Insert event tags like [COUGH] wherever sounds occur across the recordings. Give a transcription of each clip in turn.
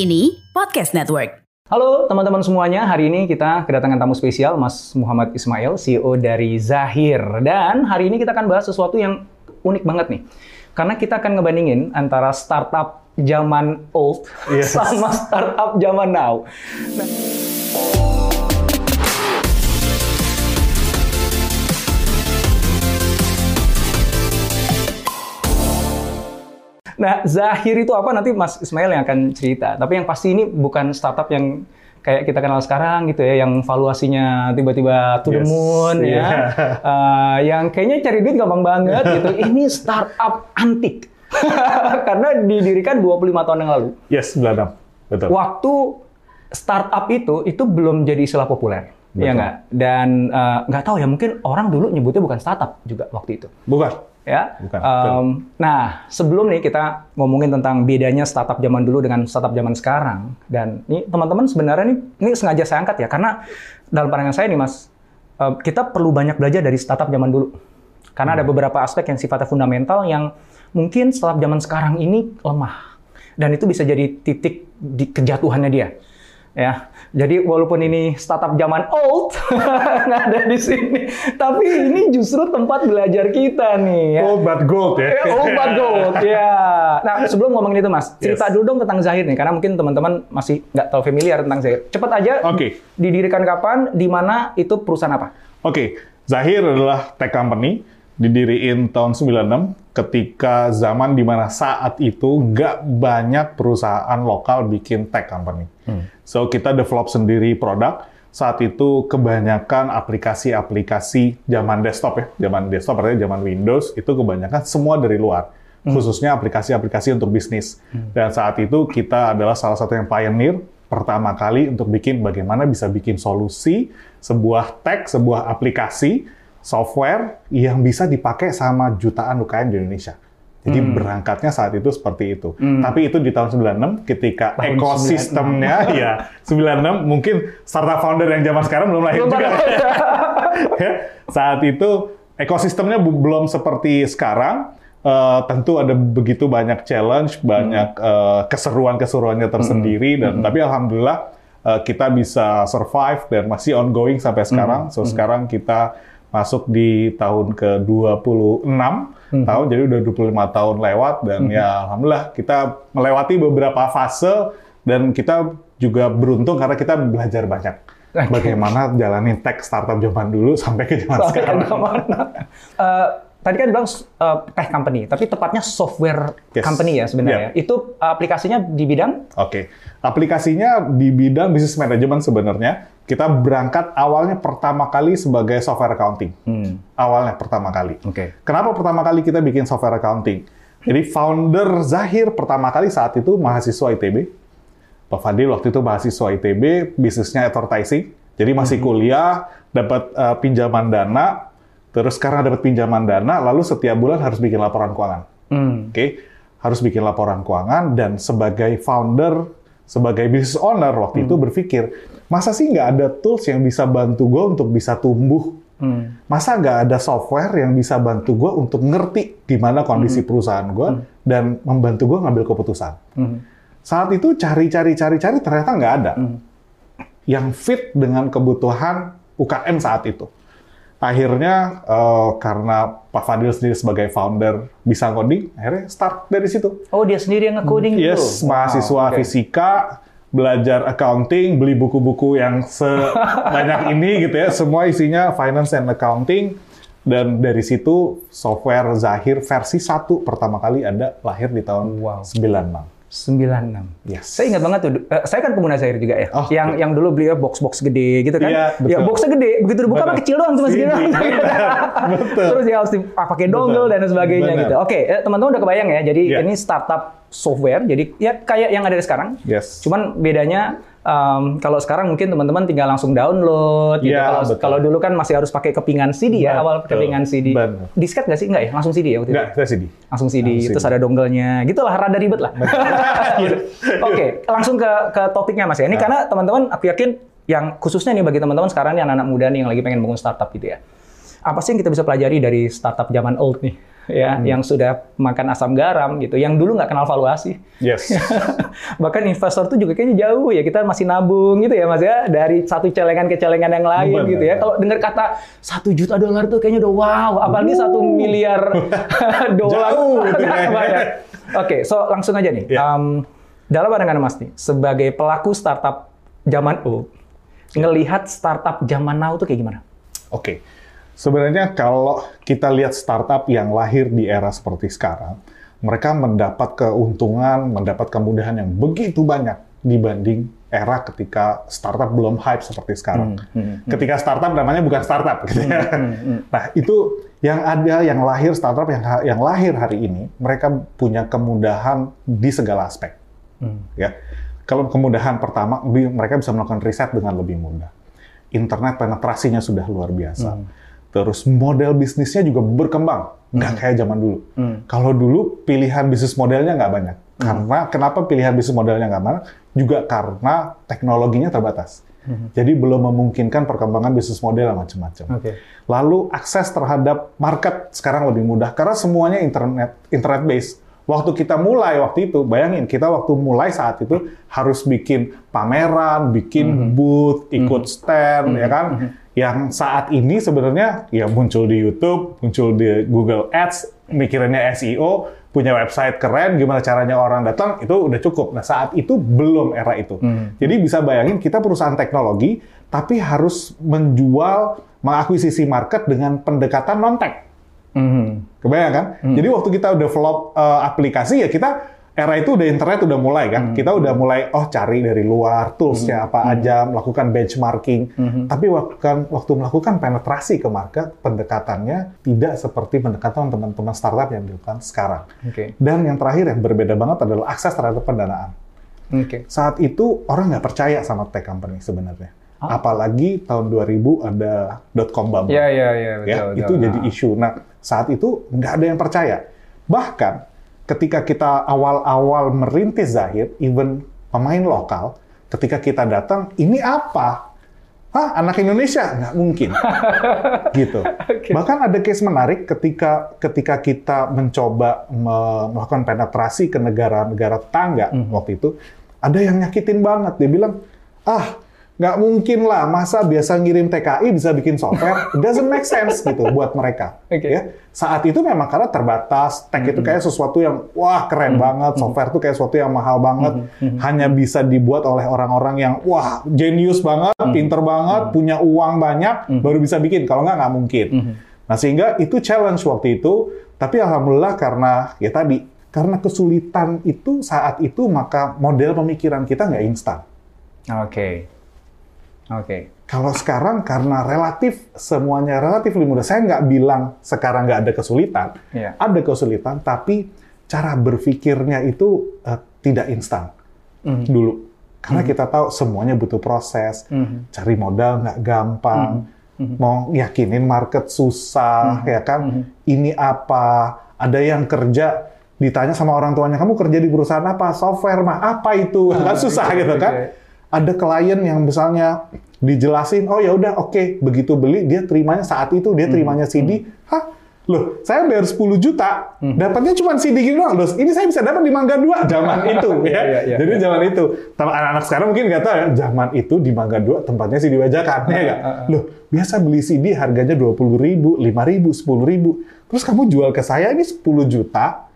Kini Podcast Network. Halo teman-teman semuanya, hari ini kita kedatangan tamu spesial Mas Muhammad Ismail, CEO dari Zahir. Dan hari ini kita akan bahas sesuatu yang unik banget nih. Karena kita akan ngebandingin antara startup zaman old Yes. sama startup zaman now. Nah, Nah, Zahir itu apa nanti Mas Ismail yang akan cerita. Tapi yang pasti ini bukan startup yang kayak kita kenal sekarang gitu ya, yang valuasinya tiba-tiba to the Yes, moon ya. iya. Eh, yang kayaknya cari duit gampang banget gitu. [LAUGHS] Ini startup antik. [LAUGHS] Karena didirikan 25 tahun yang lalu. Yes, 96. Betul. Waktu startup itu itu belum jadi istilah populer. Betul. Ya nggak? Dan eh, nggak tahu ya, mungkin orang dulu nyebutnya bukan startup juga waktu itu Bukan. Ya. Bukan, Em, nah, sebelum nih kita ngomongin tentang bedanya startup zaman dulu dengan startup zaman sekarang, dan ini teman-teman sebenarnya nih, ini sengaja saya angkat ya, karena dalam pandangan saya nih Mas, kita perlu banyak belajar dari startup zaman dulu, karena ada beberapa aspek yang sifatnya fundamental yang mungkin startup zaman sekarang ini lemah, dan itu bisa jadi titik di kejatuhannya dia. Ya, jadi walaupun ini startup zaman old [LAUGHS] nggak ada di sini, tapi ini justru tempat belajar kita nih. Ya. Old but gold ya. Eh, Old but gold, [LAUGHS] ya. Nah, sebelum ngomongin itu, Mas, cerita Yes. dulu dong tentang Zahir nih, karena mungkin teman-teman masih nggak tahu familiar tentang Zahir. Cepat aja, Oke. didirikan kapan, di mana, itu perusahaan apa? Oke, Zahir adalah tech company didiriin tahun 96 ketika zaman di mana saat itu nggak banyak perusahaan lokal bikin tech company. So kita develop sendiri produk. Saat itu kebanyakan aplikasi-aplikasi zaman desktop ya, zaman desktop artinya zaman Windows itu kebanyakan semua dari luar, khususnya aplikasi-aplikasi untuk bisnis. Dan saat itu kita adalah salah satu yang pioneer pertama kali untuk bikin bagaimana bisa bikin solusi sebuah tech, sebuah aplikasi software yang bisa dipakai sama jutaan UKM di Indonesia. Jadi berangkatnya saat itu seperti itu. Tapi itu di tahun 96 ketika Tahun ekosistemnya ya 96 mungkin startup founder yang zaman sekarang belum lahir juga. [LAUGHS] Ya, saat itu ekosistemnya belum seperti sekarang. Eh, tentu ada begitu banyak challenge, banyak eh, keseruan-keseruannya tersendiri dan tapi alhamdulillah eh, kita bisa survive dan masih ongoing sampai sekarang. So sekarang kita masuk di tahun ke-26 tahun jadi udah 25 tahun lewat dan ya alhamdulillah kita melewati beberapa fase dan kita juga beruntung karena kita belajar banyak. Oke. Bagaimana jalanin tech startup zaman dulu sampai ke zaman sekarang. mana? [LAUGHS] Eh, tadi kan bilang eh, tech company, tapi tepatnya software Yes. company ya sebenarnya. Itu aplikasinya di bidang? Oke, aplikasinya di bidang bisnis manajemen sebenarnya kita berangkat awalnya pertama kali sebagai software accounting. Awalnya pertama kali. Oke. Kenapa pertama kali kita bikin software accounting? Jadi founder Zahir pertama kali saat itu mahasiswa ITB. Pak Fadil waktu itu mahasiswa ITB, bisnisnya advertising. Jadi masih kuliah, dapat eh, pinjaman dana, terus karena dapat pinjaman dana, lalu setiap bulan harus bikin laporan keuangan. Hmm. Oke, harus bikin laporan keuangan dan sebagai founder, sebagai business owner waktu itu berpikir, masa sih nggak ada tools yang bisa bantu gue untuk bisa tumbuh? Hmm. Masa nggak ada software yang bisa bantu gue untuk ngerti gimana kondisi perusahaan gue dan membantu gue ngambil keputusan? Hmm. Saat itu cari-cari cari-cari ternyata nggak ada yang fit dengan kebutuhan UKM saat itu. Akhirnya eh, karena Pak Fadil sendiri sebagai founder bisa coding, akhirnya start dari situ. Oh, dia sendiri yang nge-coding Yes, gitu? mahasiswa Wow, oke. fisika, belajar accounting, beli buku-buku yang sebanyak [LAUGHS] ini gitu ya, semua isinya finance and accounting. Dan dari situ software Zahir versi 1 pertama kali ada lahir di tahun Wow. 96. 96. Yes. Saya ingat banget tuh, eh, saya kan pengguna Zair juga ya. Oh, yang oke. yang dulu beli box-box gede gitu kan. Iya, betul. Ya boxnya gede, begitu dibuka mah kecil doang cuma segini Ini, doang. betul. Terus ya harus ah, pakai dongle Betul. dan sebagainya gitu. Oke, eh, teman-teman udah kebayang ya. Jadi Iya. ini startup software, jadi ya kayak yang ada sekarang. Yes. Cuman bedanya em, kalau sekarang mungkin teman-teman tinggal langsung download gitu. Iya, Kalau betul. kalau dulu kan masih harus pakai kepingan CD ya, awal Betul. kepingan CD. Benar. Disket nggak sih? Enggak ya? Langsung CD ya waktu itu? Kita CD. langsung CD, Langsung terus CD. ada dongle-nya, gitu lah, rada ribet lah. [LAUGHS] Iya. Oke, langsung ke ke topiknya mas ya. Ini Nah. karena teman-teman, aku yakin yang khususnya nih bagi teman-teman sekarang nih anak-anak muda nih yang lagi pengen bangun startup gitu ya. Apa sih yang kita bisa pelajari dari startup zaman old nih, ya, Hmm. yang sudah makan asam garam gitu, yang dulu nggak kenal valuasi. Yes. [LAUGHS] Bahkan investor tuh juga kayaknya jauh ya, kita masih nabung gitu ya mas ya, dari satu celengan ke celengan yang lain Benar. gitu ya. Kalau dengar kata satu juta dolar tuh kayaknya udah wow, apalagi satu miliar [LAUGHS] dolar. Jauh. [LAUGHS] Banyak. Oke, so langsung aja nih. Ya. Um, dalam pandangan Mas nih, sebagai pelaku startup zaman old, ngelihat startup zaman now tuh kayak gimana? Oke. Sebenarnya kalau kita lihat startup yang lahir di era seperti sekarang, mereka mendapat keuntungan, mendapat kemudahan yang begitu banyak dibanding era ketika startup belum hype seperti sekarang. Ketika startup namanya bukan startup gitu ya. Nah, itu yang ada yang lahir startup yang yang lahir hari ini, mereka punya kemudahan di segala aspek. Ya. Kalau kemudahan pertama, mereka bisa melakukan riset dengan lebih mudah. Internet penetrasinya sudah luar biasa. Terus model bisnisnya juga berkembang, nggak kayak zaman dulu. Kalau dulu pilihan bisnis modelnya nggak banyak. Karena kenapa pilihan bisnis modelnya nggak banyak? Juga karena teknologinya terbatas. Jadi belum memungkinkan perkembangan bisnis model macam-macam. Oke. Lalu akses terhadap market sekarang lebih mudah karena semuanya internet internet based. Waktu kita mulai waktu itu, bayangin kita waktu mulai saat itu harus bikin pameran, bikin booth, ikut stand, ya kan? Yang saat ini sebenarnya ya muncul di YouTube, muncul di Google Ads, mikirannya SEO, punya website keren, gimana caranya orang datang, itu udah cukup. Nah saat itu belum era itu. Jadi bisa bayangin kita perusahaan teknologi, tapi harus menjual, mengakuisisi market dengan pendekatan non-tech. Mhm. Kebayang kan? Jadi waktu kita develop uh, aplikasi ya kita era itu udah internet udah mulai kan. Kita udah mulai oh cari dari luar toolsnya apa aja, melakukan benchmarking. Tapi waktu, waktu melakukan penetrasi ke market, pendekatannya tidak seperti pendekatan teman-teman startup yang dilakukan sekarang. Oke. Dan yang terakhir yang berbeda banget adalah akses terhadap pendanaan. Oke. Saat itu orang nggak percaya sama tech company sebenarnya. Apalagi tahun 2000 ada dot-com bubble Ya, ya, ya, betul. ya, betul. itu jadi isu. Nah, saat itu nggak ada yang percaya. Bahkan ketika kita awal-awal merintis Zahir, even pemain lokal, ketika kita datang, ini apa? Hah, anak Indonesia? Nggak mungkin. [LAUGHS] gitu. Bahkan ada case menarik ketika ketika kita mencoba me- melakukan penetrasi ke negara-negara tetangga waktu itu, ada yang nyakitin banget. Dia bilang, ah, nggak mungkin lah, masa biasa ngirim TKI bisa bikin software? It [LAUGHS] doesn't make sense gitu buat mereka. Oke. Ya. Saat itu memang karena terbatas, tech itu kayak sesuatu yang wah keren banget, software itu kayak sesuatu yang mahal banget, hanya bisa dibuat oleh orang-orang yang wah genius banget, pinter banget, punya uang banyak, baru bisa bikin. Kalau nggak nggak mungkin. Nah sehingga itu challenge waktu itu, tapi alhamdulillah karena ya tadi karena kesulitan itu saat itu maka model pemikiran kita nggak instan. Oke. Oke. Kalau sekarang karena relatif semuanya relatif lebih mudah. Saya nggak bilang sekarang nggak ada kesulitan, Iya. ada kesulitan, tapi cara berpikirnya itu eh, tidak instan dulu. Karena kita tahu semuanya butuh proses, cari modal nggak gampang, mau yakinin market susah, ya kan? Ini apa? Ada yang kerja ditanya sama orang tuanya, kamu kerja di perusahaan apa? Software mah apa itu? [LAUGHS] Kan susah gitu kan? oke. Ada klien yang misalnya dijelasin, oh ya udah oke, begitu beli dia terimanya saat itu dia terimanya CD, hah? Loh, saya bayar 10 juta, dapatnya cuma CD gitu doang. Loh, ini saya bisa dapat di Mangga 2 [LAUGHS] zaman itu [LAUGHS] ya. Iya, iya, Jadi iya. zaman itu. Anak-anak sekarang mungkin nggak tahu ya, zaman itu di Mangga 2 tempatnya CD bajakan ya nggak? Loh, biasa beli CD harganya 20 ribu, 5 ribu, 10 ribu. Terus kamu jual ke saya ini 10 juta,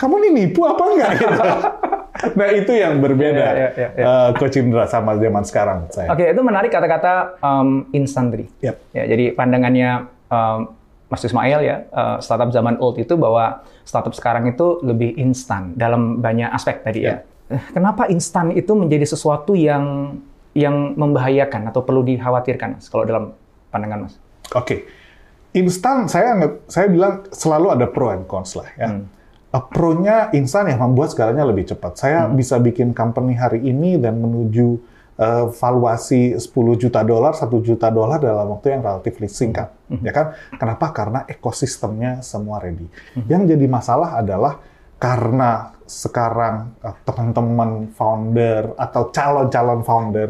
kamu ini nipu apa enggak? Gitu. [LAUGHS] nah itu yang berbeda Iya, iya, iya, iya. eh, Coach Indra sama zaman sekarang saya. Oke, itu menarik kata-kata um, instan tadi. Yap. Ya, jadi pandangannya um, Mas Ismail ya, uh, startup zaman old itu bahwa startup sekarang itu lebih instan dalam banyak aspek tadi ya. eh, kenapa instan itu menjadi sesuatu yang yang membahayakan atau perlu dikhawatirkan Mas kalau dalam pandangan Mas? Oke, instan saya saya bilang selalu ada pro and cons lah ya. Hmm. Pro-nya instan yang membuat segalanya lebih cepat. Saya Hmm. bisa bikin company hari ini dan menuju uh, valuasi 10 juta dolar, 1 juta dolar dalam waktu yang relatif singkat. Hmm. Ya kan? Kenapa? Karena ekosistemnya semua ready. Yang jadi masalah adalah karena sekarang uh, teman-teman founder atau calon-calon founder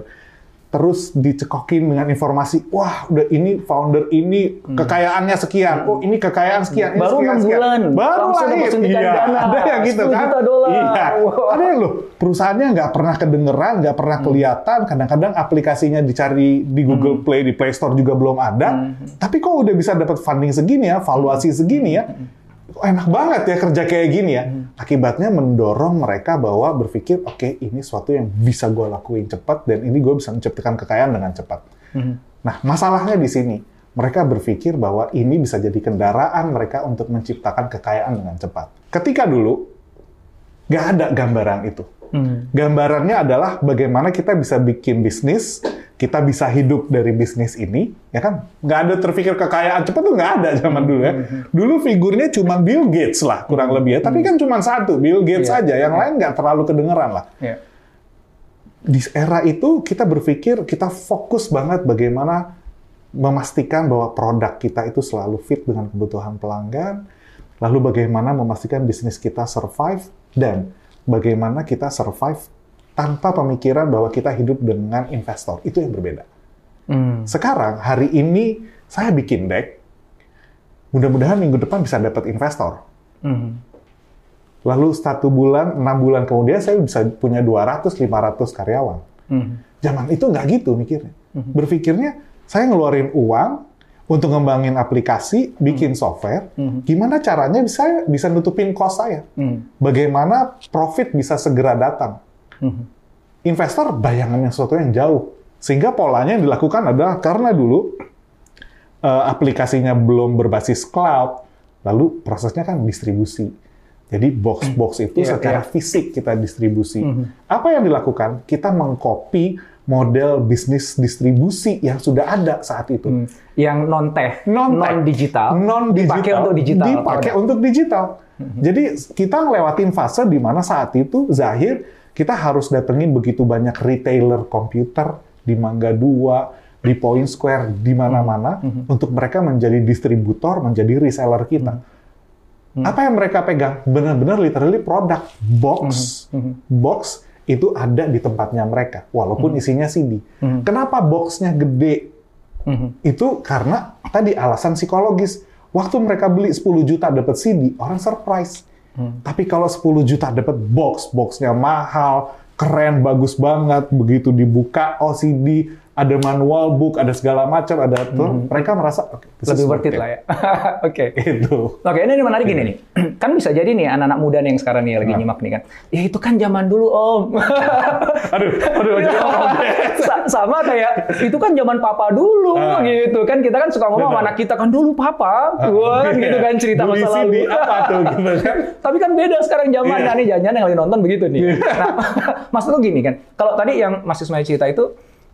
terus dicekokin dengan informasi, wah udah ini founder ini kekayaannya sekian, oh ini kekayaan sekian, ini Hmm. Baru sekian, enam sekian. bulan, baru lahir, iya, dana, ada yang gitu 10 kan, dolar. iya, Wow. Hmm. ada yang loh, perusahaannya nggak pernah kedengeran, nggak pernah kelihatan, kadang-kadang aplikasinya dicari di Hmm. Google Play, di Play Store juga belum ada, tapi kok udah bisa dapat funding segini ya, valuasi segini ya, kok enak banget ya kerja kayak gini ya. Hmm. Akibatnya mendorong mereka bahwa berpikir, oke ini suatu yang bisa gue lakuin cepat dan ini gue bisa menciptakan kekayaan dengan cepat. Hmm. Nah, masalahnya di sini. Mereka berpikir bahwa ini bisa jadi kendaraan mereka untuk menciptakan kekayaan dengan cepat. Ketika dulu, nggak ada gambaran itu. Hmm. Gambarannya adalah bagaimana kita bisa bikin bisnis, kita bisa hidup dari bisnis ini, ya kan? Nggak ada terpikir kekayaan cepat tuh nggak ada zaman dulu ya. Dulu figurnya cuma Bill Gates lah, kurang lebih ya. Tapi kan cuma satu, Bill Gates Iya. aja. Yang lain nggak terlalu kedengeran lah Ya. di era itu kita berpikir kita fokus banget bagaimana memastikan bahwa produk kita itu selalu fit dengan kebutuhan pelanggan, lalu bagaimana memastikan bisnis kita survive dan bagaimana kita survive tanpa pemikiran bahwa kita hidup dengan investor. Itu yang berbeda. Hmm. Sekarang hari ini saya bikin deck, mudah-mudahan minggu depan bisa dapat investor. Hmm. Lalu satu bulan, enam bulan kemudian saya bisa punya 200-500 karyawan. Hmm. Zaman itu nggak gitu mikirnya. Berpikirnya, saya ngeluarin uang untuk ngembangin aplikasi, bikin software, gimana caranya bisa bisa nutupin cost saya? Hmm. Bagaimana profit bisa segera datang? Hmm. Investor bayangannya sesuatu yang jauh. Sehingga polanya yang dilakukan adalah karena dulu eh, aplikasinya belum berbasis cloud, lalu prosesnya kan distribusi. Jadi box-box itu Iya, secara iya. fisik kita distribusi. Apa yang dilakukan? Kita mengcopy model bisnis distribusi yang sudah ada saat itu. Hmm. Yang non teh, Non-tech. non digital, non dipakai untuk digital. dipakai untuk digital. Jadi kita ngelewatin fase di mana saat itu Zahir kita harus datengin begitu banyak retailer komputer di Mangga 2, di Point Square, di mana-mana untuk mereka menjadi distributor, menjadi reseller kita. Apa yang mereka pegang? Benar-benar literally produk box, box itu ada di tempatnya mereka, walaupun isinya CD. Kenapa boxnya gede? Mhm. Itu karena tadi alasan psikologis. Waktu mereka beli 10 juta dapat CD, orang surprise. Tapi kalau 10 juta dapat box, boxnya mahal, keren, bagus banget, begitu dibuka, oh CD, ada manual book, ada segala macam, ada tuh, mereka merasa this Lebih worth it lah ya. [LAUGHS] Oke. Itu. Oke, ini menarik gini nih. [CLEARS THROAT] kan bisa jadi nih anak-anak muda nih yang sekarang nih lagi nyimak nih kan. Ya itu kan zaman dulu, Om. [LAUGHS] Aduh, aduh, [LAUGHS] Iya. Sa- sama kayak itu kan zaman papa dulu Ah. gitu kan kita kan suka ngomong sama anak kita kan dulu papa gua kan gitu kan cerita Beli masa lalu apa tuh gitu kan. tapi kan beda sekarang zaman Iya. nih jangan yang lagi nonton begitu nih nah maksud lu gini kan kalau tadi yang Mas Ismail cerita itu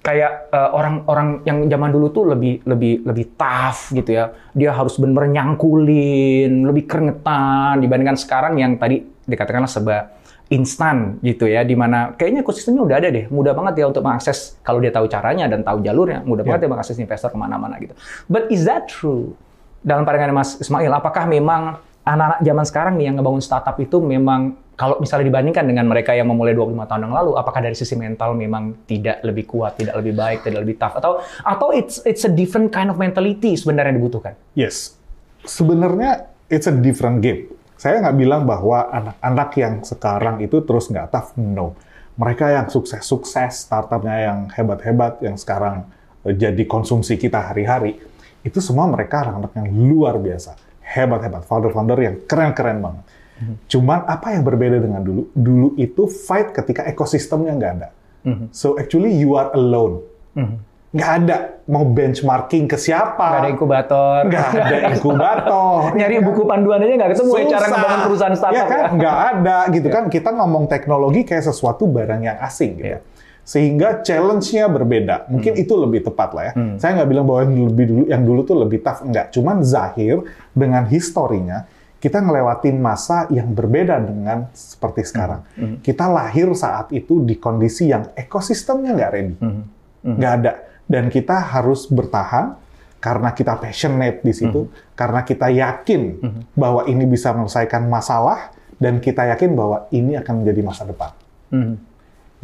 kayak eh, orang-orang yang zaman dulu tuh lebih lebih lebih tough gitu ya. Dia harus benar nyangkulin lebih keringetan dibandingkan sekarang yang tadi dikatakanlah serba instan gitu ya di mana kayaknya ekosistemnya udah ada deh. Mudah banget ya untuk mengakses kalau dia tahu caranya dan tahu jalurnya. Mudah banget ya mengakses investor ke mana-mana gitu. But is that true? Dalam pandangan Mas Ismail apakah memang anak-anak zaman sekarang nih yang ngebangun startup itu memang kalau misalnya dibandingkan dengan mereka yang memulai 25 tahun yang lalu apakah dari sisi mental memang tidak lebih kuat tidak lebih baik tidak lebih tough atau atau it's it's a different kind of mentality sebenarnya yang dibutuhkan Yes. Sebenarnya it's a different game. Saya nggak bilang bahwa anak-anak yang sekarang itu terus nggak tough. No. Mereka yang sukses-sukses, startupnya yang hebat-hebat, yang sekarang eh, jadi konsumsi kita hari-hari, itu semua mereka anak-anak yang luar biasa. Hebat-hebat. Founder-founder yang keren-keren banget. Cuman apa yang berbeda dengan dulu? Dulu itu fight ketika ekosistemnya nggak ada. So actually you are alone. nggak ada mau benchmarking ke siapa. Nggak ada inkubator. Nggak ada [LAUGHS] inkubator. [LAUGHS] Nyari buku panduan aja nggak ketemu ya cara Susah. ngebangun perusahaan startup. Ya kan? ya. Nggak ada gitu kan. Kita ngomong teknologi kayak sesuatu barang yang asing gitu. Iya. Sehingga challenge-nya berbeda. Mungkin Hmm. itu lebih tepat lah ya. Saya nggak bilang bahwa yang lebih dulu yang dulu tuh lebih tough enggak. Cuman Zahir dengan historinya kita ngelewatin masa yang berbeda dengan seperti sekarang. Hmm. Kita lahir saat itu di kondisi yang ekosistemnya nggak ready. Hmm. Nggak ada. Dan kita harus bertahan karena kita passionate di situ, karena kita yakin bahwa ini bisa menyelesaikan masalah, dan kita yakin bahwa ini akan menjadi masa depan. Hmm.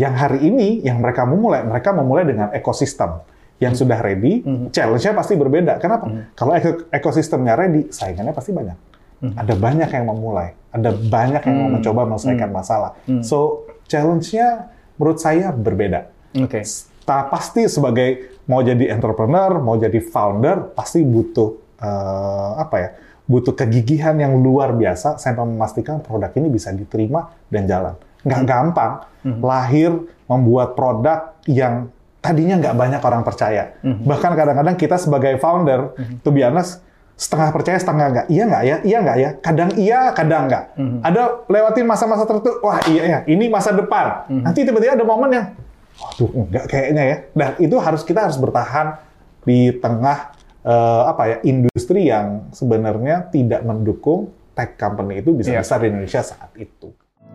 Yang hari ini, yang mereka memulai, mereka memulai dengan ekosistem yang sudah ready, challenge-nya pasti berbeda. Kenapa? Kalau eko- ekosistemnya ready, saingannya pasti banyak. Ada banyak yang memulai, ada banyak yang mau mencoba menyelesaikan masalah. So, challenge-nya menurut saya berbeda. Oke. Ta- pasti sebagai mau jadi entrepreneur, mau jadi founder, pasti butuh eh, apa ya? Butuh kegigihan yang luar biasa sampai memastikan produk ini bisa diterima dan jalan. Nggak gampang lahir membuat produk yang tadinya nggak banyak orang percaya. Bahkan kadang-kadang kita sebagai founder, to be honest, setengah percaya setengah nggak. Iya nggak ya? Iya nggak ya? Kadang iya, kadang nggak. Ada lewatin masa-masa tertentu, wah iya ya, ini masa depan. Nanti tiba-tiba ada momen yang Waduh, enggak kayaknya ya. Dan itu harus kita harus bertahan di tengah eh, apa ya industri yang sebenarnya tidak mendukung tech company itu bisa Iya. besar di Indonesia saat itu.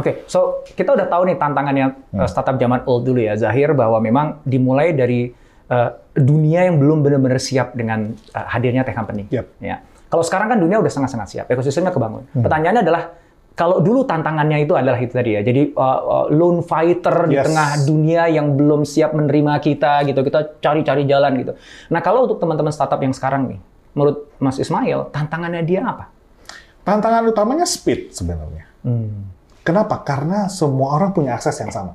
Oke, so kita udah tahu nih tantangannya uh, startup zaman old dulu ya, Zahir, bahwa memang dimulai dari uh, dunia yang belum benar-benar siap dengan uh, hadirnya tech company. Yep. Ya. Kalau sekarang kan dunia udah sangat-sangat siap, ekosistemnya kebangun. Pertanyaannya adalah kalau dulu tantangannya itu adalah itu tadi ya, jadi uh, uh, lone fighter di Yes. tengah dunia yang belum siap menerima kita gitu, kita cari-cari jalan gitu. Nah kalau untuk teman-teman startup yang sekarang nih, menurut Mas Ismail, tantangannya dia apa? Tantangan utamanya speed sebenarnya. Kenapa? Karena semua orang punya akses yang sama.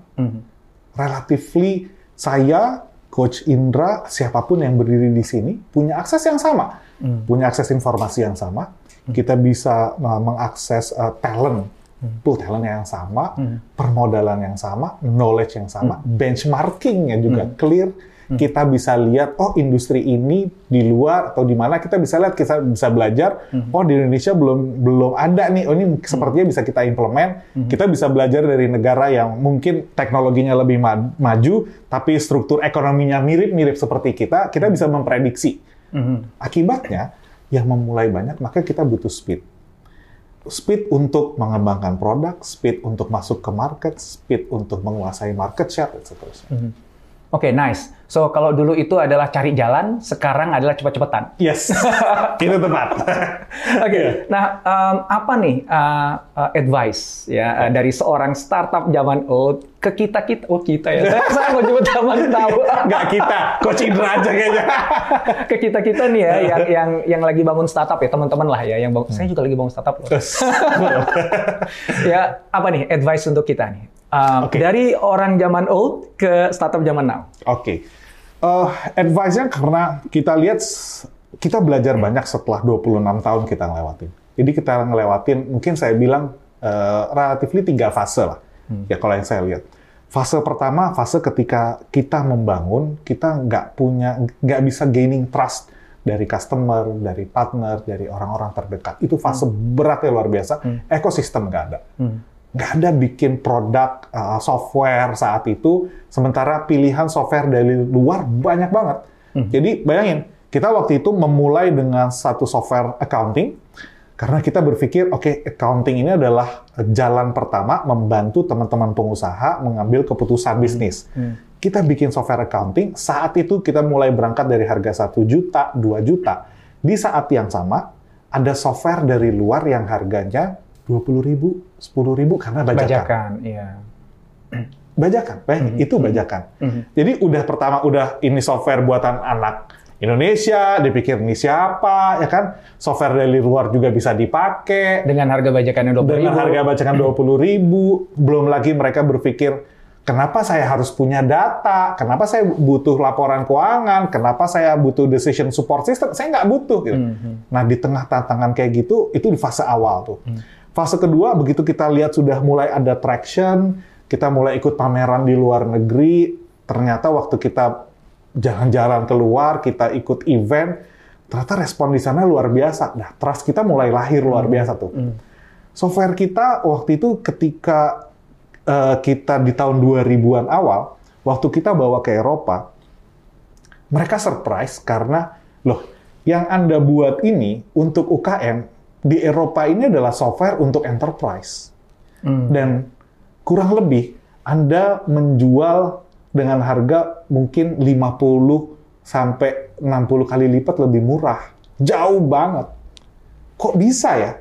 Relatively saya, Coach Indra, siapa pun yang berdiri di sini punya akses yang sama, punya akses informasi yang sama. Kita bisa uh, mengakses uh, talent, pool talent yang sama, permodalan yang sama, knowledge yang sama, benchmarkingnya juga clear. Kita bisa lihat, oh industri ini di luar atau di mana kita bisa lihat, kita bisa belajar. Oh di Indonesia belum belum ada nih. Oh ini sepertinya bisa kita implement. Kita bisa belajar dari negara yang mungkin teknologinya lebih ma- maju, tapi struktur ekonominya mirip-mirip seperti kita. Kita bisa memprediksi. Akibatnya, yang memulai banyak, maka kita butuh speed. Speed untuk mengembangkan produk, speed untuk masuk ke market, speed untuk menguasai market share, dan seterusnya. Oke, nice. So kalau dulu itu adalah cari jalan, sekarang adalah cepat-cepatan. Yes, [LAUGHS] itu tepat. Oke, nah em, apa nih uh, uh, advice ya uh, dari seorang startup zaman old ke kita kita oh kita ya saya, saya mau nyebut zaman tahu [LAUGHS] Nggak kita, Coach Indra aja kayaknya. [LAUGHS] ke kita kita nih ya yang yang yang lagi bangun startup ya teman-teman lah ya yang bangun, saya juga lagi bangun startup loh. ya apa nih advice untuk kita nih Um, Oke. dari orang zaman old ke startup zaman now. Oke. Eh, advice-nya karena kita lihat kita belajar banyak setelah 26 tahun kita ngelewatin. Jadi kita ngelewatin mungkin saya bilang eh, relatively tiga fase lah. Ya kalau yang saya lihat. Fase pertama, fase ketika kita membangun, kita nggak punya, nggak bisa gaining trust dari customer, dari partner, dari orang-orang terdekat. Itu fase beratnya luar biasa. Ekosistem nggak ada nggak ada bikin produk uh, software saat itu, sementara pilihan software dari luar banyak banget. Jadi bayangin, kita waktu itu memulai dengan satu software accounting, karena kita berpikir, oke, accounting ini adalah jalan pertama membantu teman-teman pengusaha mengambil keputusan bisnis. Kita bikin software accounting, saat itu kita mulai berangkat dari harga 1 juta, 2 juta. Di saat yang sama, ada software dari luar yang harganya 20 ribu, 10 ribu karena bajakan. Bajakan, iya. [CLEARS THROAT] Bajakan, bayangin, itu bajakan. Jadi udah pertama, udah ini software buatan anak Indonesia, dipikir ini siapa, ya kan? Software dari luar juga bisa dipakai. Dengan harga bajakannya 20 Dengan harga bajakan 20 ribu, belum lagi mereka berpikir, kenapa saya harus punya data? Kenapa saya butuh laporan keuangan? Kenapa saya butuh decision support system? Saya nggak butuh. Gitu. Nah, di tengah tantangan kayak gitu, itu di fase awal tuh. Fase kedua, begitu kita lihat sudah mulai ada traction, kita mulai ikut pameran di luar negeri, ternyata waktu kita jalan-jalan keluar, kita ikut event, ternyata respon di sana luar biasa. Nah, trust kita mulai lahir luar biasa tuh. Software kita waktu itu ketika eh, kita di tahun 2000-an awal, waktu kita bawa ke Eropa, mereka surprise karena, loh, yang Anda buat ini untuk UKM, di Eropa ini adalah software untuk enterprise. Dan kurang lebih, Anda menjual dengan harga mungkin 50 sampai 60 kali lipat lebih murah. Jauh banget. Kok bisa ya?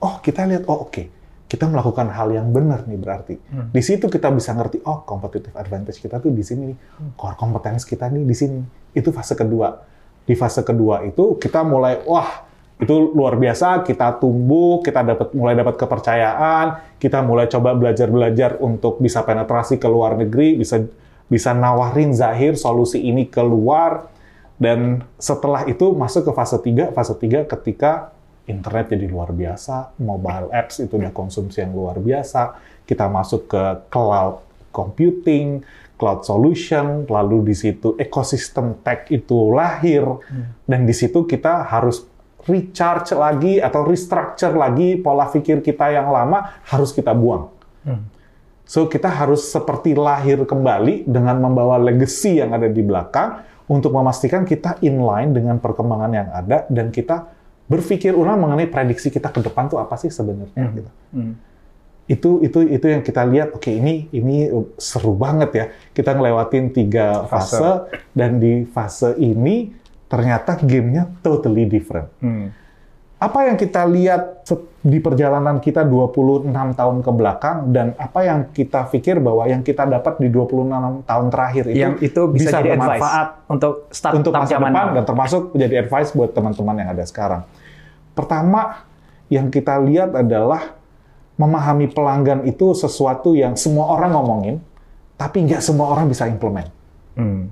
Oh, kita lihat, oh oke. Kita melakukan hal yang benar nih berarti. Di situ kita bisa ngerti, oh competitive advantage kita tuh di sini nih. Core competence kita nih di sini. Itu fase kedua. Di fase kedua itu kita mulai, wah itu luar biasa, kita tumbuh, kita dapat mulai dapat kepercayaan, kita mulai coba belajar-belajar untuk bisa penetrasi ke luar negeri, bisa bisa nawarin Zahir solusi ini keluar. Dan setelah itu masuk ke fase 3, fase 3 ketika internet jadi luar biasa, mobile apps itu udah konsumsi yang luar biasa, kita masuk ke cloud computing, cloud solution, lalu di situ ekosistem tech itu lahir. Dan di situ kita harus recharge lagi atau restructure lagi pola pikir kita yang lama harus kita buang. So kita harus seperti lahir kembali dengan membawa legacy yang ada di belakang untuk memastikan kita inline dengan perkembangan yang ada dan kita berpikir ulang mengenai prediksi kita ke depan tuh apa sih sebenarnya gitu. Itu itu itu yang kita lihat. Oke ini ini seru banget ya. Kita ngelewatin tiga fase, Fase. dan di fase ini ternyata gamenya totally different. Apa yang kita lihat di perjalanan kita 26 tahun ke belakang dan apa yang kita pikir bahwa yang kita dapat di 26 tahun terakhir itu, yang itu bisa, jadi advice bermanfaat untuk start untuk masa depan now. dan termasuk menjadi advice buat teman-teman yang ada sekarang. Pertama, yang kita lihat adalah memahami pelanggan itu sesuatu yang semua orang ngomongin, tapi nggak semua orang bisa implement. Hmm.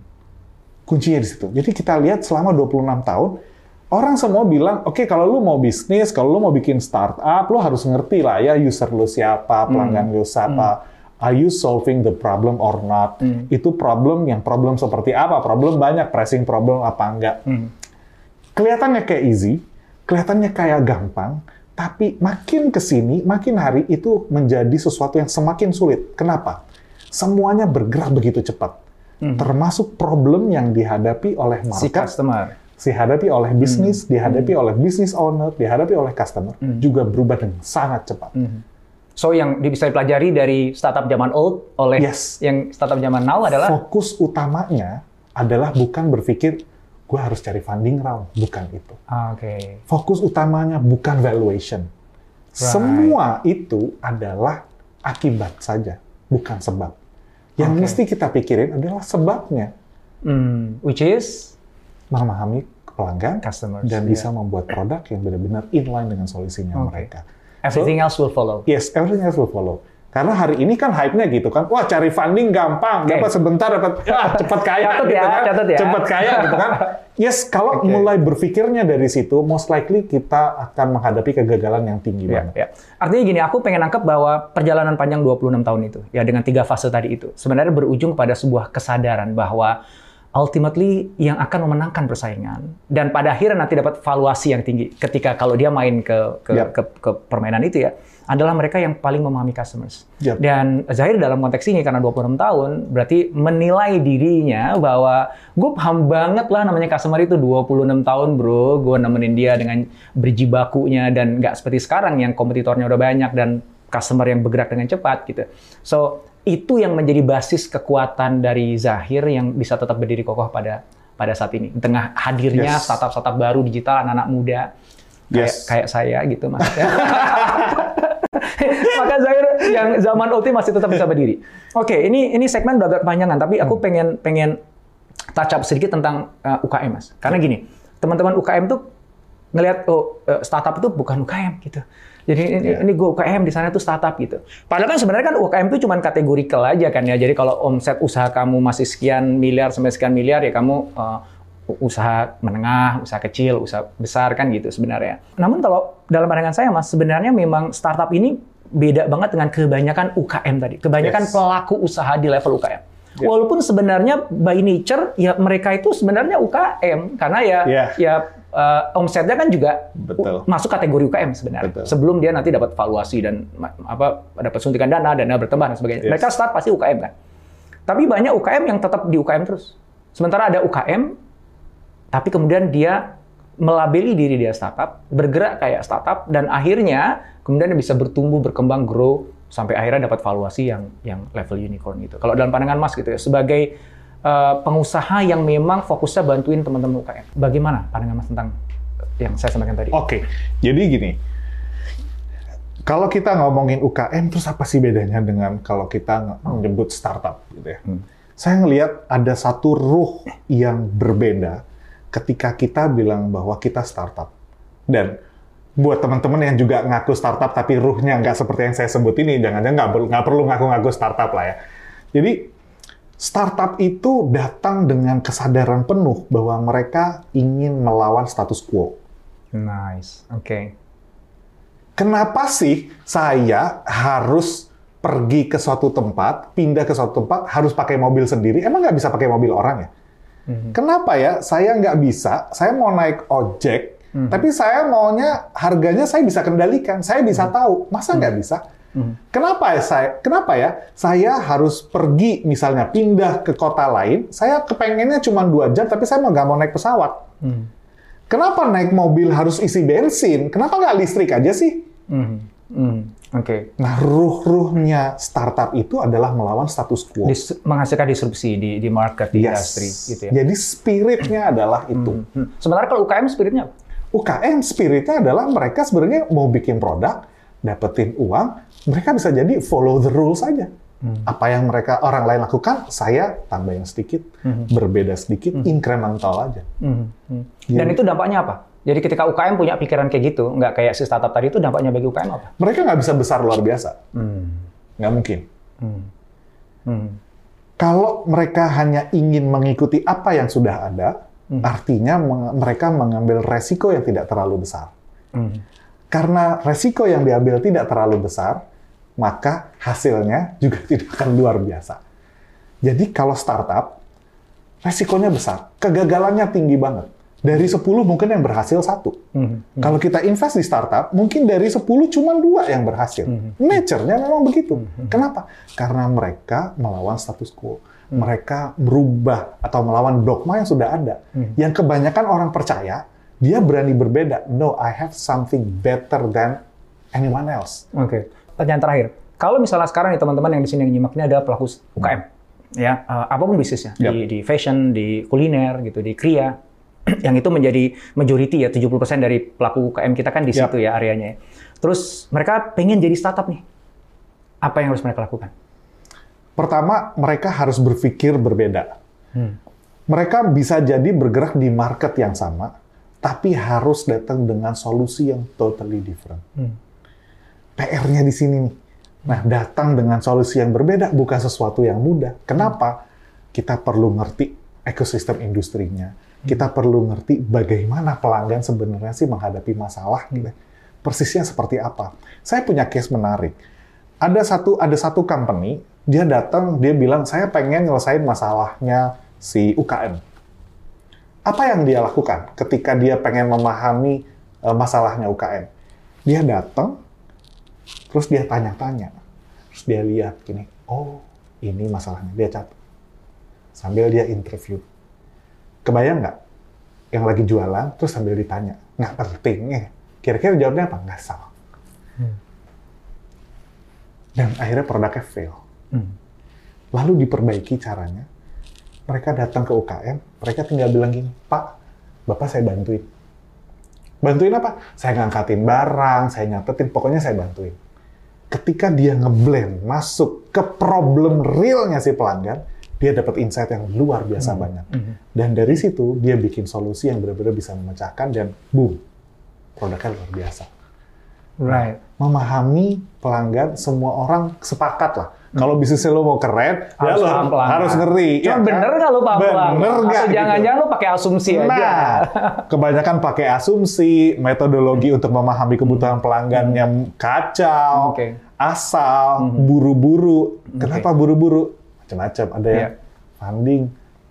Kuncinya di situ. Jadi kita lihat selama 26 tahun, orang semua bilang, oke kalau lu mau bisnis, kalau lu mau bikin startup, lu harus ngerti lah ya user lu siapa, pelanggan lu siapa, are you solving the problem or not? Itu problem yang problem seperti apa? Problem banyak, pressing problem apa enggak? Kelihatannya kayak easy, kelihatannya kayak gampang, tapi makin ke sini, makin hari itu menjadi sesuatu yang semakin sulit. Kenapa? Semuanya bergerak begitu cepat. Termasuk problem yang dihadapi oleh si market, customer. dihadapi oleh bisnis, dihadapi oleh business owner, dihadapi oleh customer, juga berubah dengan sangat cepat. So yang bisa dipelajari dari startup zaman old oleh Yes. yang startup zaman now adalah Fokus utamanya adalah bukan berpikir, gue harus cari funding round, bukan itu. Ah, oke. Fokus utamanya bukan valuation. Semua itu adalah akibat saja, bukan sebab. Yang Oke. mesti kita pikirin adalah sebabnya. Hmm, which is Memahami pelanggan Customers, dan iya. bisa membuat produk yang benar-benar inline dengan solusinya Oke. mereka. everything else will follow. Yes, everything else will follow. Karena hari ini kan hype-nya gitu kan, wah cari funding gampang, Oke. dapat sebentar dapat ya, [LAUGHS] cepat kaya Catat gitu ya, kan. catat ya. Cepat kaya gitu kan. [LAUGHS] Yes, kalau Oke. mulai berpikirnya dari situ, most likely kita akan menghadapi kegagalan yang tinggi Ya, banget. ya. Artinya gini, aku pengen nangkep bahwa perjalanan panjang 26 tahun itu, ya dengan tiga fase tadi itu, sebenarnya berujung pada sebuah kesadaran bahwa ultimately yang akan memenangkan persaingan dan pada akhirnya nanti dapat valuasi yang tinggi ketika kalau dia main ke ke, Yap. ke, ke permainan itu ya adalah mereka yang paling memahami customers. Yap. Dan Zahir dalam konteks ini karena 26 tahun berarti menilai dirinya bahwa gue paham banget lah namanya customer itu 26 tahun bro, gue nemenin dia dengan berjibakunya dan nggak seperti sekarang yang kompetitornya udah banyak dan customer yang bergerak dengan cepat gitu. So itu yang menjadi basis kekuatan dari Zahir yang bisa tetap berdiri kokoh pada pada saat ini. Di tengah hadirnya Yes. startup-startup baru digital anak-anak muda kayak Yes. kayak saya gitu maksudnya. [LAUGHS] [LAUGHS] Maka Zahir yang zaman ulti masih tetap bisa berdiri. Oke, ini ini segmen udah agak kepanjangan, tapi aku pengen pengen touch up sedikit tentang uh, UKM, Mas. Karena gini, teman-teman UKM tuh ngelihat oh uh, startup itu bukan UKM gitu. Jadi ini, Iya. ini gue UKM di sana tuh startup gitu. Padahal kan sebenarnya kan UKM itu cuma kategorikal aja kan ya. Jadi kalau omset usaha kamu masih sekian miliar sampai sekian miliar ya kamu uh, usaha menengah, usaha kecil, usaha besar kan gitu sebenarnya. Namun kalau dalam pandangan saya Mas, sebenarnya memang startup ini beda banget dengan kebanyakan UKM tadi. Kebanyakan Yes. pelaku usaha di level UKM. Ya. Walaupun sebenarnya by nature ya mereka itu sebenarnya UKM karena ya Ya. ya uh, omsetnya kan juga Betul. masuk kategori UKM sebenarnya. Betul. Sebelum dia nanti dapat valuasi dan apa dapat suntikan dana, dana bertambah dan sebagainya. Yes. Mereka start pasti UKM kan. Tapi banyak UKM yang tetap di UKM terus. Sementara ada UKM tapi kemudian dia melabeli diri dia startup, bergerak kayak startup dan akhirnya kemudian dia bisa bertumbuh, berkembang, grow sampai akhirnya dapat valuasi yang yang level unicorn gitu. Kalau dalam pandangan Mas gitu ya sebagai uh, pengusaha yang memang fokusnya bantuin teman-teman UKM. Bagaimana pandangan Mas tentang yang saya sampaikan tadi? Oke, jadi gini. Kalau kita ngomongin UKM, terus apa sih bedanya dengan kalau kita menyebut startup gitu ya? Saya ngelihat ada satu ruh yang berbeda ketika kita bilang bahwa kita startup. Dan buat teman-teman yang juga ngaku startup tapi ruhnya nggak seperti yang saya sebut ini, jangan-jangan nggak perlu- nggak perlu ngaku-ngaku startup lah ya. Jadi startup itu datang dengan kesadaran penuh bahwa mereka ingin melawan status quo. Nice. Oke. Kenapa sih saya harus pergi ke suatu tempat, pindah ke suatu tempat, harus pakai mobil sendiri? Emang nggak bisa pakai mobil orang ya? Kenapa ya saya nggak bisa? Saya mau naik ojek, tapi saya maunya harganya saya bisa kendalikan, saya bisa tahu. Masa nggak bisa? Kenapa ya saya? Kenapa ya saya harus pergi misalnya pindah ke kota lain? Saya kepengennya cuma dua jam, tapi saya mau nggak mau naik pesawat. Kenapa naik mobil harus isi bensin? Kenapa nggak listrik aja sih? Mhm. Mhm. Oke. Nah, ruh-ruhnya startup itu adalah melawan status quo. Dis- menghasilkan disrupsi di di market di Yes. industri gitu ya. Jadi spiritnya adalah itu. Hmm. Sementara kalau UKM spiritnya? UKM spiritnya adalah mereka sebenarnya mau bikin produk, dapetin uang, mereka bisa jadi follow the rules saja. Apa yang mereka orang lain lakukan, saya tambah yang sedikit, berbeda sedikit, incremental aja. Mhm. Mhm. Dan itu dampaknya apa? Jadi ketika UKM punya pikiran kayak gitu, nggak kayak si startup tadi itu dampaknya bagi UKM apa? Mereka nggak bisa besar luar biasa, Hmm. nggak mungkin. Hmm. Kalau mereka hanya ingin mengikuti apa yang sudah ada, artinya meng- mereka mengambil resiko yang tidak terlalu besar. Hmm. Karena resiko yang diambil tidak terlalu besar, maka hasilnya juga [LAUGHS] tidak akan luar biasa. Jadi kalau startup, resikonya besar, kegagalannya tinggi banget. Dari 10 mungkin yang berhasil satu. Hmm. Kalau kita invest di startup, mungkin dari 10 cuma dua yang berhasil. Nature-nya memang begitu. Kenapa? Karena mereka melawan status quo. Mereka merubah atau melawan dogma yang sudah ada. Yang kebanyakan orang percaya, dia berani berbeda. No, I have something better than anyone else. Oke. Pertanyaan terakhir. Kalau misalnya sekarang nih teman-teman yang di sini yang nyimak ini adalah pelaku UKM, ya eh, apa pun bisnisnya Yap. di, di fashion, di kuliner, gitu, di kria, [CLEARS THROAT] yang itu menjadi majority ya 70% dari pelaku UKM kita kan di situ ya areanya. ya. Terus mereka pengen jadi startup nih. Apa yang harus mereka lakukan? Pertama, mereka harus berpikir berbeda. Mereka bisa jadi bergerak di market yang sama, tapi harus datang dengan solusi yang totally different. PR-nya di sini nih. Nah, datang dengan solusi yang berbeda bukan sesuatu yang mudah. Kenapa? Kita perlu ngerti ekosistem industrinya. Kita perlu ngerti bagaimana pelanggan sebenarnya sih menghadapi masalah. Gitu. Persisnya seperti apa. Saya punya case menarik. Ada satu ada satu company, dia datang, dia bilang, saya pengen nyelesain masalahnya si UKM. Apa yang dia lakukan ketika dia pengen memahami eh, masalahnya UKM? Dia datang, terus dia tanya-tanya, terus dia lihat gini, oh ini masalahnya, dia catat. Sambil dia interview. Kebayang nggak? Yang lagi jualan, terus sambil ditanya, nggak penting ya. Kira-kira jawabnya apa? Nggak salah. Dan akhirnya produknya fail. Hmm. Lalu diperbaiki caranya. Mereka datang ke UKM, mereka tinggal bilang gini, Pak, Bapak saya bantuin. Bantuin apa? Saya ngangkatin barang, saya nyatetin, pokoknya saya bantuin. Ketika dia ngeblend, masuk ke problem realnya si pelanggan, dia dapat insight yang luar biasa banyak. Dan dari situ dia bikin solusi yang benar-benar bisa memecahkan dan boom, produknya luar biasa. Right. Memahami pelanggan, semua orang sepakat lah. Kalau bisnisnya lo mau keren, ya Harus lo paham pelanggan. harus ngerti. Cuma ya kan? bener nggak lu paham pelanggan? Bener nggak? Gitu? jangan-jangan lu pakai asumsi aja. Nah, [LAUGHS] kebanyakan pakai asumsi, metodologi untuk memahami kebutuhan pelanggan yang kacau, Hmm. Oke. Hmm. asal, buru-buru. Kenapa buru-buru? Macam-macam. Ada yang Iya. funding,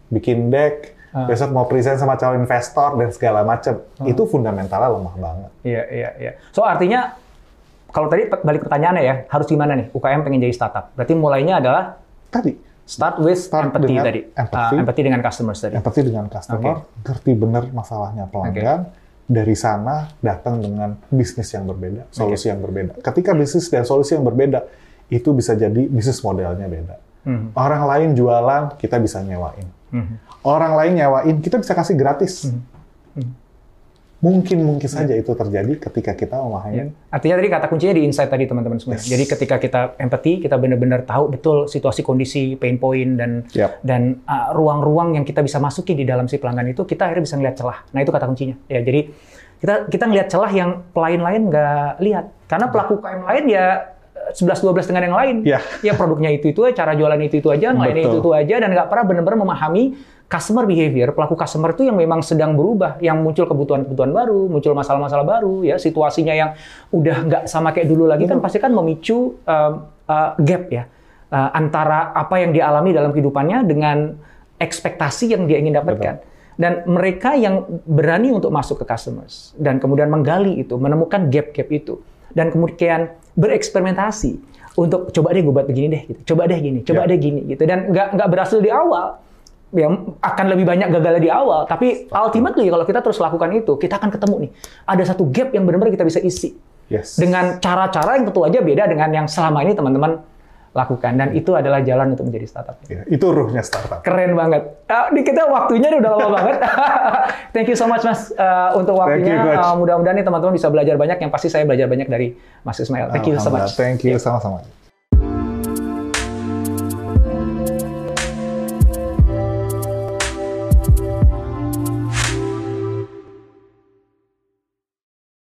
bikin deck, Ah. besok mau present sama calon investor dan segala macam. Hmm. Itu fundamentalnya lemah banget. Iya, iya, iya. So artinya kalau tadi balik pertanyaannya ya, harus gimana nih UKM pengen jadi startup? Berarti mulainya adalah Tadi, start with Start empathy dengan tadi. empathy. Ah, empathy dengan customers tadi. empathy dengan customer, ngerti benar masalahnya pelanggan, dari sana datang dengan bisnis yang berbeda, solusi yang berbeda. Ketika bisnis dan solusi yang berbeda, itu bisa jadi bisnis modelnya beda. Hmm. Orang lain jualan, kita bisa nyewain. Hmm. Orang lain nyewain, kita bisa kasih gratis. Mungkin mungkin saja itu terjadi ketika kita Ya. memahami Artinya tadi kata kuncinya di insight tadi teman-teman semua. Yes. Jadi ketika kita empathy, kita benar-benar tahu betul situasi kondisi, pain point dan Yap. dan uh, ruang-ruang yang kita bisa masuki di dalam si pelanggan itu, kita akhirnya bisa ngeliat celah. Nah itu kata kuncinya. Ya jadi kita kita ngeliat celah yang pelayan lain nggak lihat. Karena pelaku UKM lain ya 11-12 dengan yang lain. Ya. [LAUGHS] Ya produknya itu itu, cara jualan itu itu aja, lainnya itu Betul. itu aja, dan nggak pernah benar-benar memahami customer behavior, pelaku customer itu yang memang sedang berubah, yang muncul kebutuhan-kebutuhan baru, muncul masalah-masalah baru, ya situasinya yang udah nggak sama kayak dulu lagi kan pasti kan memicu um, uh, gap ya uh, antara apa yang dialami dalam kehidupannya dengan ekspektasi yang dia ingin dapatkan. Dan mereka yang berani untuk masuk ke customers dan kemudian menggali itu, menemukan gap-gap itu, dan kemudian bereksperimentasi untuk coba deh gue buat begini deh, gitu. coba deh gini, coba Ya. deh gini, gitu. Dan nggak nggak berhasil di awal, ya akan lebih banyak gagalnya di awal. Tapi ultimately kalau kita terus lakukan itu, kita akan ketemu nih ada satu gap yang benar-benar kita bisa isi yes. dengan cara-cara yang tentu aja beda dengan yang selama ini teman-teman lakukan. Dan itu adalah jalan untuk menjadi startup. Ya, itu ruhnya startup. Keren banget. Ah, di kita waktunya udah lama [LAUGHS] banget. [LAUGHS] Thank you so much Mas uh, untuk you, waktunya. Uh, mudah-mudahan nih teman-teman bisa belajar banyak. Yang pasti saya belajar banyak dari Mas Ismail. Thank you so much. Thank you, sama-sama.